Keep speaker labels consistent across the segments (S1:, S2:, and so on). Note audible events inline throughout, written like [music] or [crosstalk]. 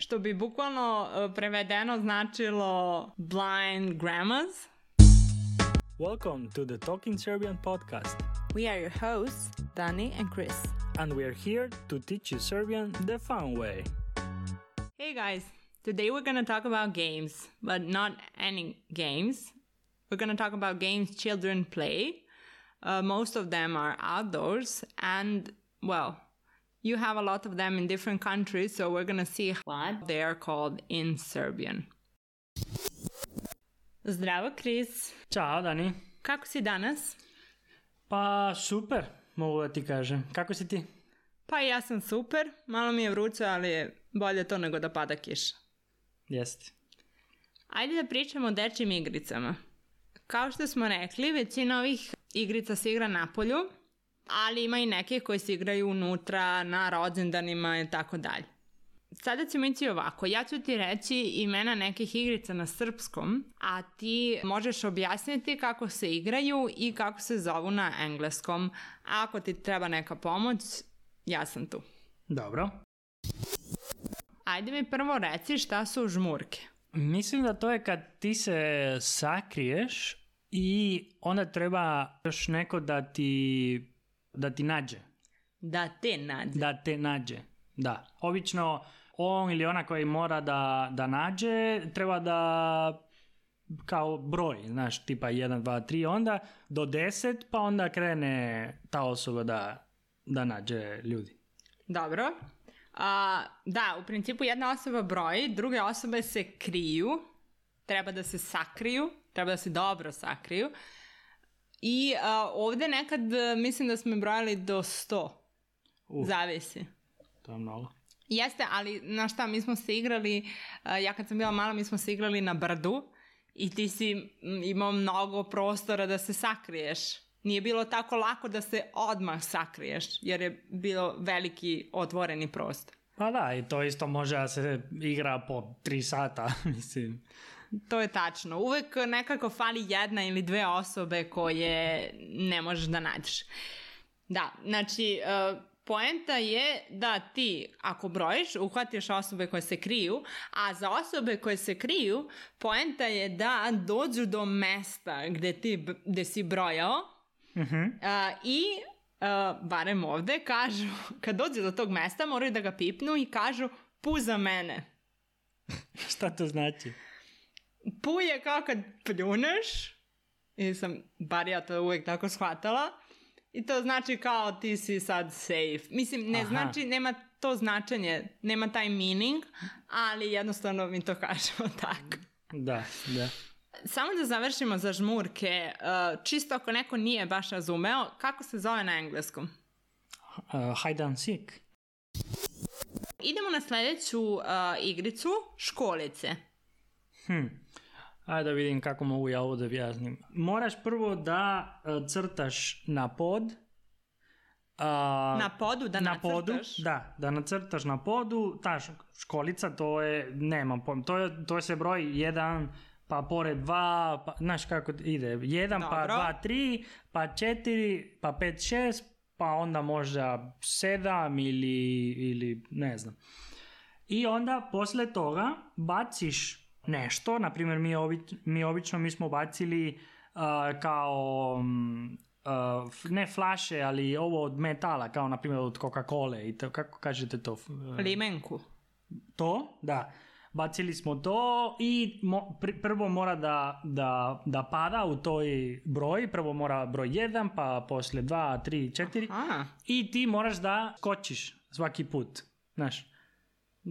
S1: što bi bukvalno prevedeno značilo blind grandmas.
S2: Welcome to the Talking Serbian podcast,
S1: We are your hosts, Dani and Chris.
S2: and we're here to teach you Serbian the fun way.
S1: Hey guys, today we're going to talk about games, but not any games. We're going to talk about games children play. Uh, most of them are outdoors, and well, you have a lot of them in different countries, so we're to see what they are called in Serbian. Zdravo, Chris.
S2: Ćao, Dani.
S1: Kako si danas?
S2: Pa super, mogu da ti kažem. Kako si ti?
S1: Pa ja sam super, malo mi je vruće, ali je bolje to nego da pada kiša.
S2: Jeste.
S1: Ajde da pričamo o dečjim igricama. Kao što smo rekli, većina ovih igrica se igra na polju, ali ima i neke koje se igraju unutra, na rođendanima i tako dalje. Sada ćemo ići ovako. Ja ću ti reći imena nekih igrica na srpskom, a ti možeš objasniti kako se igraju i kako se zovu na engleskom. A ako ti treba neka pomoć, ja sam tu.
S2: Dobro.
S1: Ajde mi prvo reci šta su žmurke.
S2: Mislim da to je kad ti se sakriješ i onda treba još neko da ti, da ti nađe.
S1: Da te nađe.
S2: Da te nađe. Da. Obično on ili ona koji mora da, da nađe treba da kao broj, znaš, tipa 1, 2, 3, onda do 10, pa onda krene ta osoba da, da nađe ljudi.
S1: Dobro. A, da, u principu jedna osoba broji, druge osobe se kriju, treba da se sakriju, treba da se dobro sakriju. I a, ovde nekad e, mislim da smo brojali do 100.
S2: Uh.
S1: Zavisi.
S2: To je mnogo.
S1: Jeste, ali na šta, mi smo se igrali, a, ja kad sam bila mala, mi smo se igrali na brdu i ti si imao mnogo prostora da se sakriješ. Nije bilo tako lako da se odmah sakriješ, jer je bilo veliki otvoreni prostor.
S2: Pa da, i to isto može da se igra po 3 sata, [laughs] mislim.
S1: To je tačno. Uvek nekako fali jedna ili dve osobe koje ne možeš da nađeš. Da, znači, uh, poenta je da ti, ako brojiš, uhvatiš osobe koje se kriju, a za osobe koje se kriju, poenta je da dođu do mesta gde, ti, gde si brojao
S2: Mhm.
S1: uh, i uh, barem ovde kažu, [laughs] kad dođe do tog mesta moraju da ga pipnu i kažu puza mene. [laughs]
S2: Šta to znači?
S1: Pu je kao kad pljuneš, i sam, bar ja to uvek tako shvatala, i to znači kao ti si sad safe. Mislim, ne
S2: Aha.
S1: znači, nema to značenje, nema taj meaning, ali jednostavno mi to [laughs] kažemo tako.
S2: Da, da.
S1: Samo da završimo za žmurke, uh, čisto ako neko nije baš razumeo, kako se zove na engleskom?
S2: Uh, hide and seek.
S1: Idemo na sledeću uh, igricu, školice.
S2: Hm. Ajde da vidim kako mogu ja ovo da objasnim. Moraš prvo da uh, crtaš na pod. Uh,
S1: Na podu da
S2: na podu,
S1: nacrtaš?
S2: da, da nacrtaš na podu, ta školica to je, nemam pojma, to, je, to se broji jedan, pa pored dva, pa, znaš kako ide, jedan, pa
S1: Dobro.
S2: dva, tri, pa četiri, pa pet, šest, pa onda možda sedam ili, ili ne znam. I onda posle toga baciš nešto, na primjer mi, obi, mi obično mi smo bacili uh, kao mm, uh, ne flaše, ali ovo od metala, kao na primjer od Coca-Cola i to, kako kažete to?
S1: Limenku.
S2: to, da. Bacili smo to i mo, pr- prvo mora da, da, da pada u toj broj, prvo mora broj 1, pa posle 2, 3, 4
S1: A,
S2: i ti moraš da skočiš svaki put, znaš.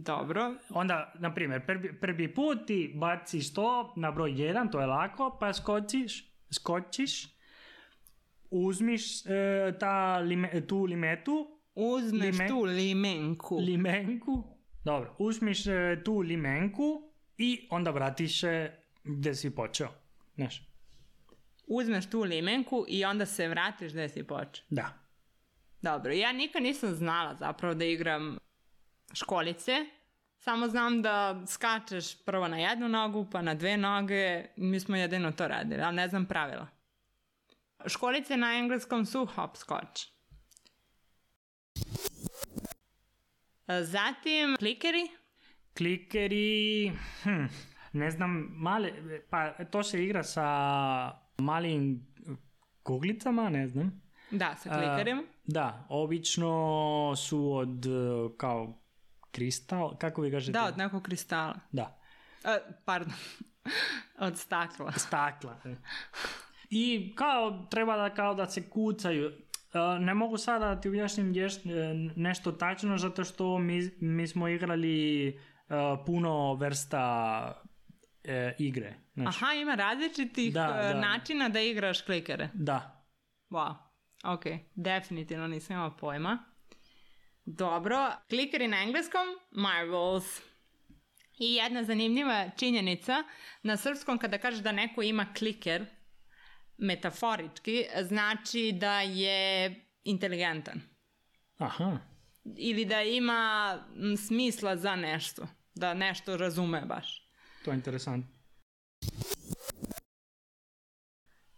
S1: Dobro.
S2: Onda, na primjer, prvi, prvi put ti baciš to na broj 1, to je lako, pa skočiš, skočiš, uzmiš e, ta lime, tu limetu,
S1: Uzmeš
S2: Lime-
S1: tu limenku.
S2: limenku, dobro, uzmiš e, tu limenku i onda vratiš se gde si počeo, znaš.
S1: Uzmeš tu limenku i onda se vratiš gde si počeo.
S2: Da.
S1: Dobro, ja nikad nisam znala zapravo da igram školice. Samo znam da skačeš prvo na jednu nogu, pa na dve noge. Mi smo jedino to radili, ali ne znam pravila. Školice na engleskom su hopscotch. Zatim klikeri.
S2: Klikeri, hm, ne znam, male, pa to se igra sa malim kuglicama, ne znam.
S1: Da, sa klikerima.
S2: Da, obično su od kao kristal, kako vi kažete?
S1: Da, od nekog kristala.
S2: Da,
S1: E, pardon. [laughs] od stakla.
S2: stakla. e. I kao treba da kao da se kucaju. E, Ne mogu sada da ti objasnim ješ- e, nešto tačno zato što mi, mi smo igrali puno vrsta igre. Znaš,
S1: Aha, ima različitih
S2: da, da.
S1: načina da igraš klikere.
S2: Da.
S1: Wow. Ok, definitivno nisam imala pojma. Dobro, klikeri na engleskom, marbles. I jedna zanimljiva činjenica, na srpskom kada kažeš da neko ima kliker, metaforički, znači da je inteligentan.
S2: Aha.
S1: Ili da ima smisla za nešto. Da nešto razume baš.
S2: To je interesantno.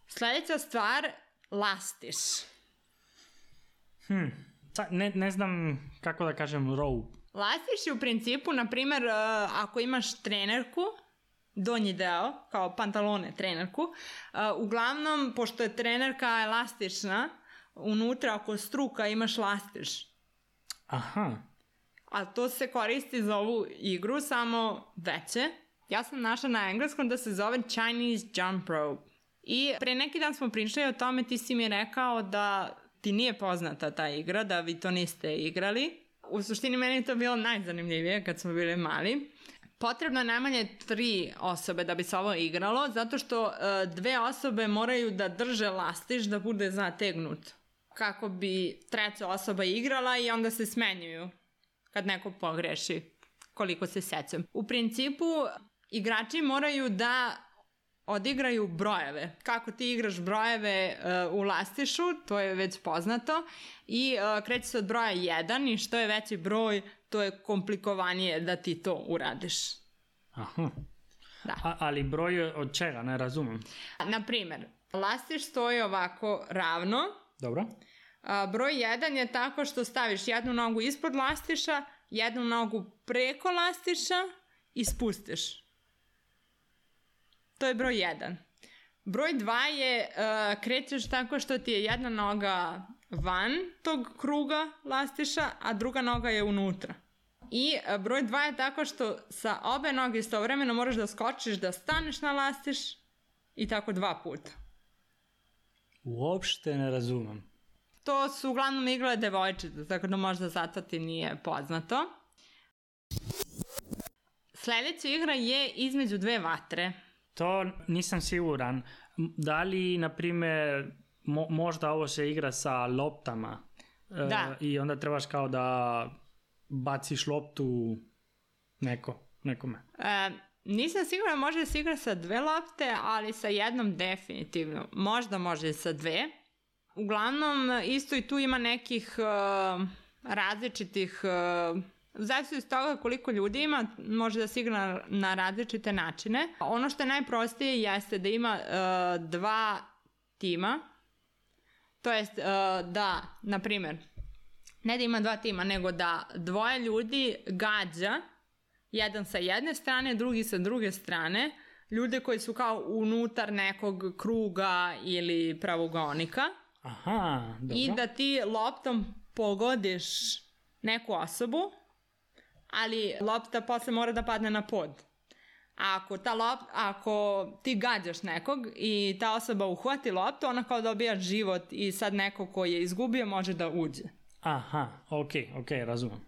S1: Sljedeća stvar, lastiš.
S2: Hm. Ne, ne znam kako da kažem rope.
S1: Lastiš je u principu, na primjer, uh, ako imaš trenerku, donji deo, kao pantalone trenerku, uh, uglavnom, pošto je trenerka elastična, unutra ako struka imaš lastiš.
S2: Aha.
S1: A to se koristi za ovu igru, samo veće. Ja sam našla na engleskom da se zove Chinese Jump Rope. I pre neki dan smo pričali o tome, ti si mi rekao da ti nije poznata ta igra, da vi to niste igrali. U suštini meni je to bilo najzanimljivije kad smo bili mali. Potrebno je najmanje tri osobe da bi se ovo igralo, zato što e, dve osobe moraju da drže lastiš da bude zategnut. Kako bi treća osoba igrala i onda se smenjuju kad neko pogreši, koliko se sećam. U principu, igrači moraju da odigraju brojeve. Kako ti igraš brojeve e, u lastišu, to je već poznato, i e, kreće se od broja 1 i što je veći broj, to je komplikovanije da ti to uradiš.
S2: Aha.
S1: Da.
S2: A, ali broj od čega, ne razumem.
S1: Na primer, lastiš stoji ovako ravno,
S2: Dobro.
S1: A, broj 1 je tako što staviš jednu nogu ispod lastiša, jednu nogu preko lastiša i spustiš. To je broj 1. Broj 2 je uh, krećeš tako što ti je jedna noga van tog kruga lastiša, a druga noga je unutra. I uh, broj 2 je tako što sa obe noge istovremeno moraš da skočiš, da staneš na lastiš i tako dva puta.
S2: Uopšte ne razumem.
S1: To su uglavnom igrale devojčice, tako da možda zato ti nije poznato. Sljedeća igra je između dve vatre.
S2: To nisam siguran. Da li, na primjer, mo- možda ovo se igra sa loptama? E,
S1: Da.
S2: I onda trebaš kao da baciš loptu neko, nekome.
S1: E, nisam sigurna može se igra sa dve lopte, ali sa jednom definitivno. Možda može sa dve. Uglavnom, isto i tu ima nekih e, različitih... Uh, Zavisno iz toga koliko ljudi ima, može da se igra na, na različite načine. Ono što je najprostije jeste da ima e, dva tima, to jest e, da, na primjer, ne da ima dva tima, nego da dvoje ljudi gađa jedan sa jedne strane, drugi sa druge strane, ljude koji su kao unutar nekog kruga ili pravogonika
S2: Aha, dobro.
S1: i da ti loptom pogodiš neku osobu, ali lopta posle mora da padne na pod. A ako, ta lop, ako ti gađaš nekog i ta osoba uhvati loptu, ona kao dobija život i sad neko ko je izgubio može da uđe.
S2: Aha, ok, ok, razumem.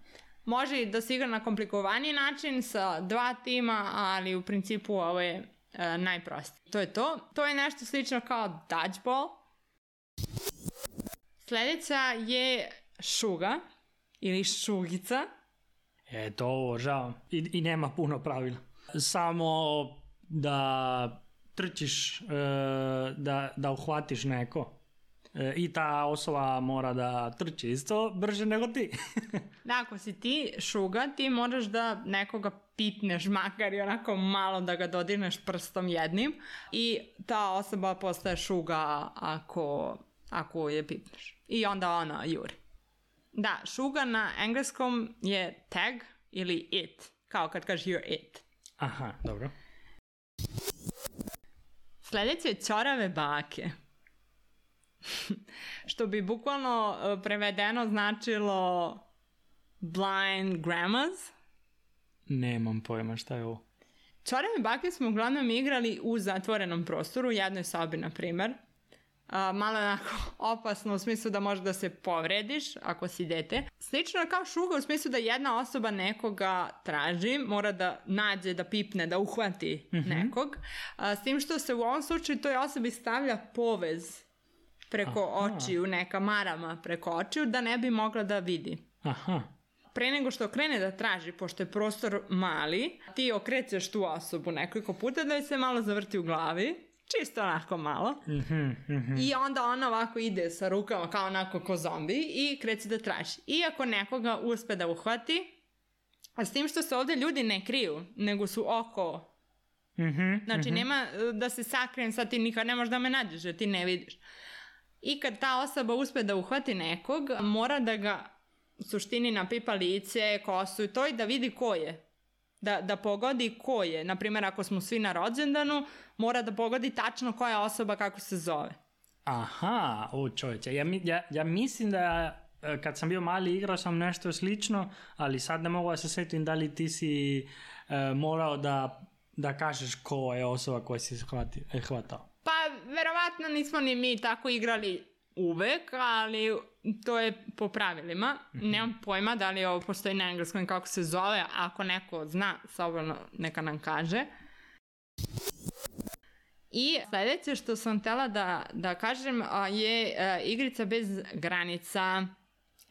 S1: Može i da se igra na komplikovaniji način sa dva tima, ali u principu ovo je e, najprostije. To je to. To je nešto slično kao dodgeball. Sljedeća je šuga ili šugica.
S2: E, to obožavam. I, I nema puno pravila. Samo da trčiš, e, da, da uhvatiš neko. E, I ta osoba mora da trči isto brže nego ti. [laughs]
S1: Da, ako si ti šuga, ti moraš da nekoga pipneš makar i onako malo da ga dodirneš prstom jednim i ta osoba postaje šuga ako, ako je pipneš. I onda ona juri. Da, šuga na engleskom je tag ili it, Kao kad kažeš you're it.
S2: Aha, dobro.
S1: Sljedeće je čorave bake. [laughs] Što bi bukvalno e, prevedeno značilo blind grandmas.
S2: Nemam pojma šta je ovo.
S1: Čorave bake smo uglavnom igrali u zatvorenom prostoru, u jednoj sobi, na primer. A, malo onako [laughs] opasno u smislu da može da se povrediš ako si dete. Slično je kao šuga u smislu da jedna osoba nekoga traži, mora da nađe, da pipne, da uhvati nekog. A, s tim što se u ovom slučaju toj osobi stavlja povez preko
S2: Aha.
S1: očiju, neka marama preko očiju, da ne bi mogla da vidi
S2: Aha.
S1: pre nego što krene da traži, pošto je prostor mali, ti okrećeš tu osobu nekoliko puta da joj se malo zavrti u glavi, čisto onako malo.
S2: Mhm, mhm.
S1: I onda ona ovako ide sa rukama kao onako ko zombi i kreće da traži. I ako nekoga uspe da uhvati, a s tim što se ovde ljudi ne kriju, nego su oko
S2: Mhm,
S1: Znači,
S2: mhm.
S1: nema e, da se sakrijem, sad ti nikad ne možeš da me nađeš, jer ti ne vidiš. I kad ta osoba uspe da uhvati nekog, mora da ga u suštini napipa lice, kosu i to i da vidi ko je. Da, da pogodi ko je. Naprimjer, ako smo svi na rođendanu, mora da pogodi tačno koja osoba kako se zove.
S2: Aha, o čovječe, ja, ja, ja mislim da e, kad sam bio mali igrao sam nešto slično, ali sad ne mogu da se setim da li ti si e, morao da, da kažeš ko je osoba koja si hvati, e, hvatao.
S1: Pa, verovatno nismo ni mi tako igrali uvek, ali to je po pravilima. Nemam pojma da li ovo postoji na engleskom i kako se zove. Ako neko zna, slobodno neka nam kaže. I sledeće što sam htela da, da kažem a, je a, igrica bez granica.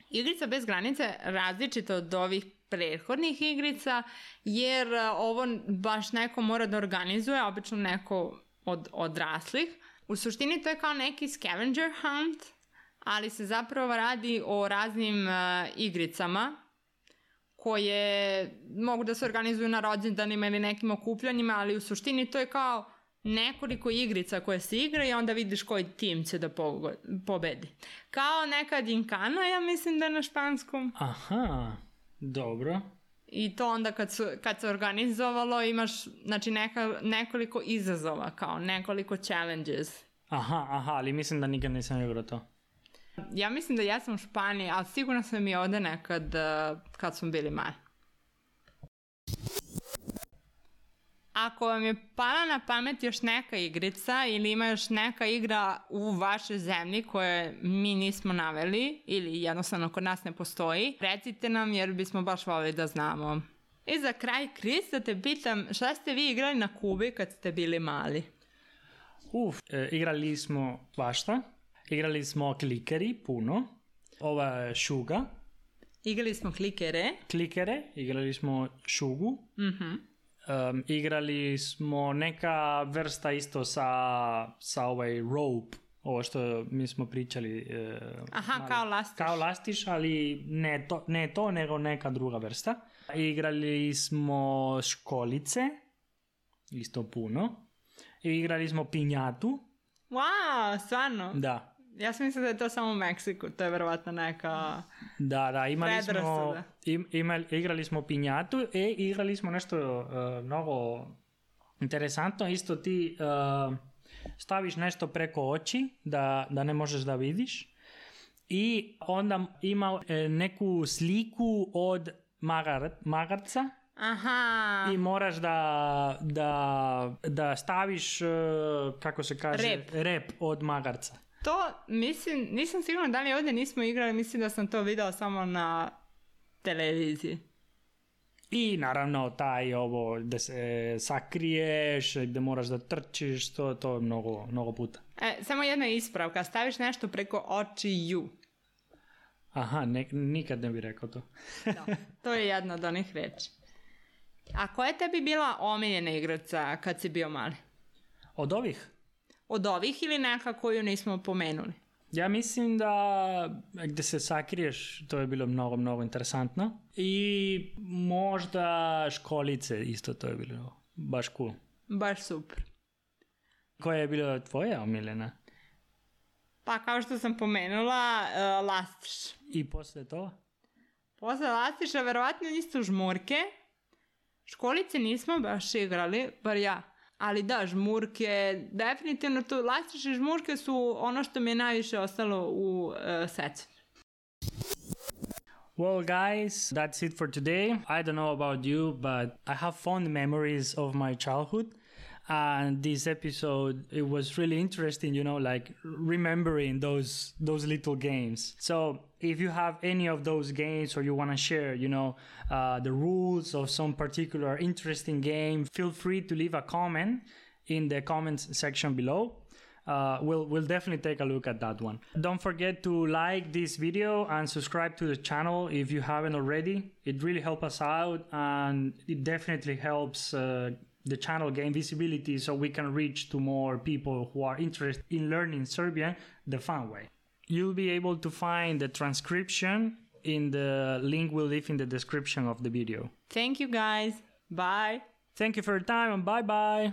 S1: Igrica bez granice različita od ovih prethodnih igrica, jer a, ovo baš neko mora da organizuje, obično neko od odraslih. U suštini to je kao neki scavenger hunt, ali se zapravo radi o raznim a, igricama koje mogu da se organizuju na rođendanima ili nekim okupljanjima, ali u suštini to je kao nekoliko igrica koje se igra i onda vidiš koji tim će da pobedi. Kao neka ginkana, ja mislim da je na španskom.
S2: Aha, dobro.
S1: I to onda kad, su, kad se organizovalo imaš znači neka, nekoliko izazova, kao nekoliko challenges.
S2: Aha, aha, ali mislim da nikad nisam igrao to.
S1: Ja mislim da ja sam u Španiji, ali sigurno sam i ovde nekad uh, kad smo bili mali. Ako vam je pala na pamet još neka igrica ili ima još neka igra u vašoj zemlji koje mi nismo naveli ili jednostavno kod nas ne postoji, recite nam jer bismo baš volili da znamo. I za kraj, Kris, da te pitam, šta ste vi igrali na Kubi kad ste bili mali?
S2: Uf, e, igrali smo svašta. Igrali smo klikeri, puno. Ova šuga,
S1: Igrali smo klikere.
S2: klikere, igrali smo šugu.
S1: Mhm.
S2: Um, igrali smo neka vrsta isto sa, sa ovaj rope, ovo što mi smo pričali. e,
S1: Aha,
S2: malo-
S1: kao lastiš.
S2: Kao lastiš, ali ne to, ne to, nego neka druga vrsta. Igrali smo školice, isto puno. Igrali smo pinjatu,
S1: Wow, stvarno?
S2: da.
S1: Ja sam mislila da je to samo u Meksiku, to je verovatno neka...
S2: Da, da, imali smo,
S1: Predrasuda.
S2: im, imali, igrali smo pinjatu i igrali smo nešto uh, mnogo interesantno. Isto ti uh, staviš nešto preko oči da, da ne možeš da vidiš i onda ima e, neku sliku od magar, magarca
S1: Aha,
S2: i moraš da, da, da staviš, uh, kako se kaže,
S1: Rep.
S2: rep od magarca.
S1: To mislim, nisam sigurna da li ovdje nismo igrali, mislim da sam to videla samo na televiziji.
S2: I naravno taj ovo da se sakriješ, gdje moraš da trčiš, to, to je mnogo, mnogo puta.
S1: E, samo jedna ispravka, staviš nešto preko očiju.
S2: Aha, ne, nikad ne bi rekao to.
S1: Da, to je jedna od onih reči. A koja je tebi bila omiljena igraca kad si bio mali?
S2: Od ovih?
S1: Od ovih ili neka koju nismo pomenuli?
S2: Ja mislim da gdje se sakriješ, to je bilo mnogo, mnogo interesantno. I možda školice isto, to je bilo baš cool.
S1: Baš super.
S2: Koja je bila tvoja omiljena?
S1: Pa kao što sam pomenula, uh, lastiš.
S2: I poslije toga?
S1: Posle lastiša verovatno isto žmurke, školice nismo baš igrali, bar ja. Ali da, žmurke, definitivno tu, lastiše žmurke su ono što mi je najviše ostalo u uh, sećanju.
S2: Well, guys, that's it for today. I don't know about you, but I have fond memories of my childhood. And this episode, it was really interesting, you know, like remembering those those little games. So if you have any of those games or you want to share, you know, uh, the rules of some particular interesting game, feel free to leave a comment in the comments section below uh, we'll we'll definitely take a look at that one. Don't forget to like this video and subscribe to the channel if you haven't already. It really helps us out and it definitely helps uh, the channel gain visibility so we can reach to more people who are interested in learning Serbian the fun way. You'll be able to find the transcription in the link we'll leave in the description of the video.
S1: Thank you guys. Bye.
S2: Thank you for your time and bye bye.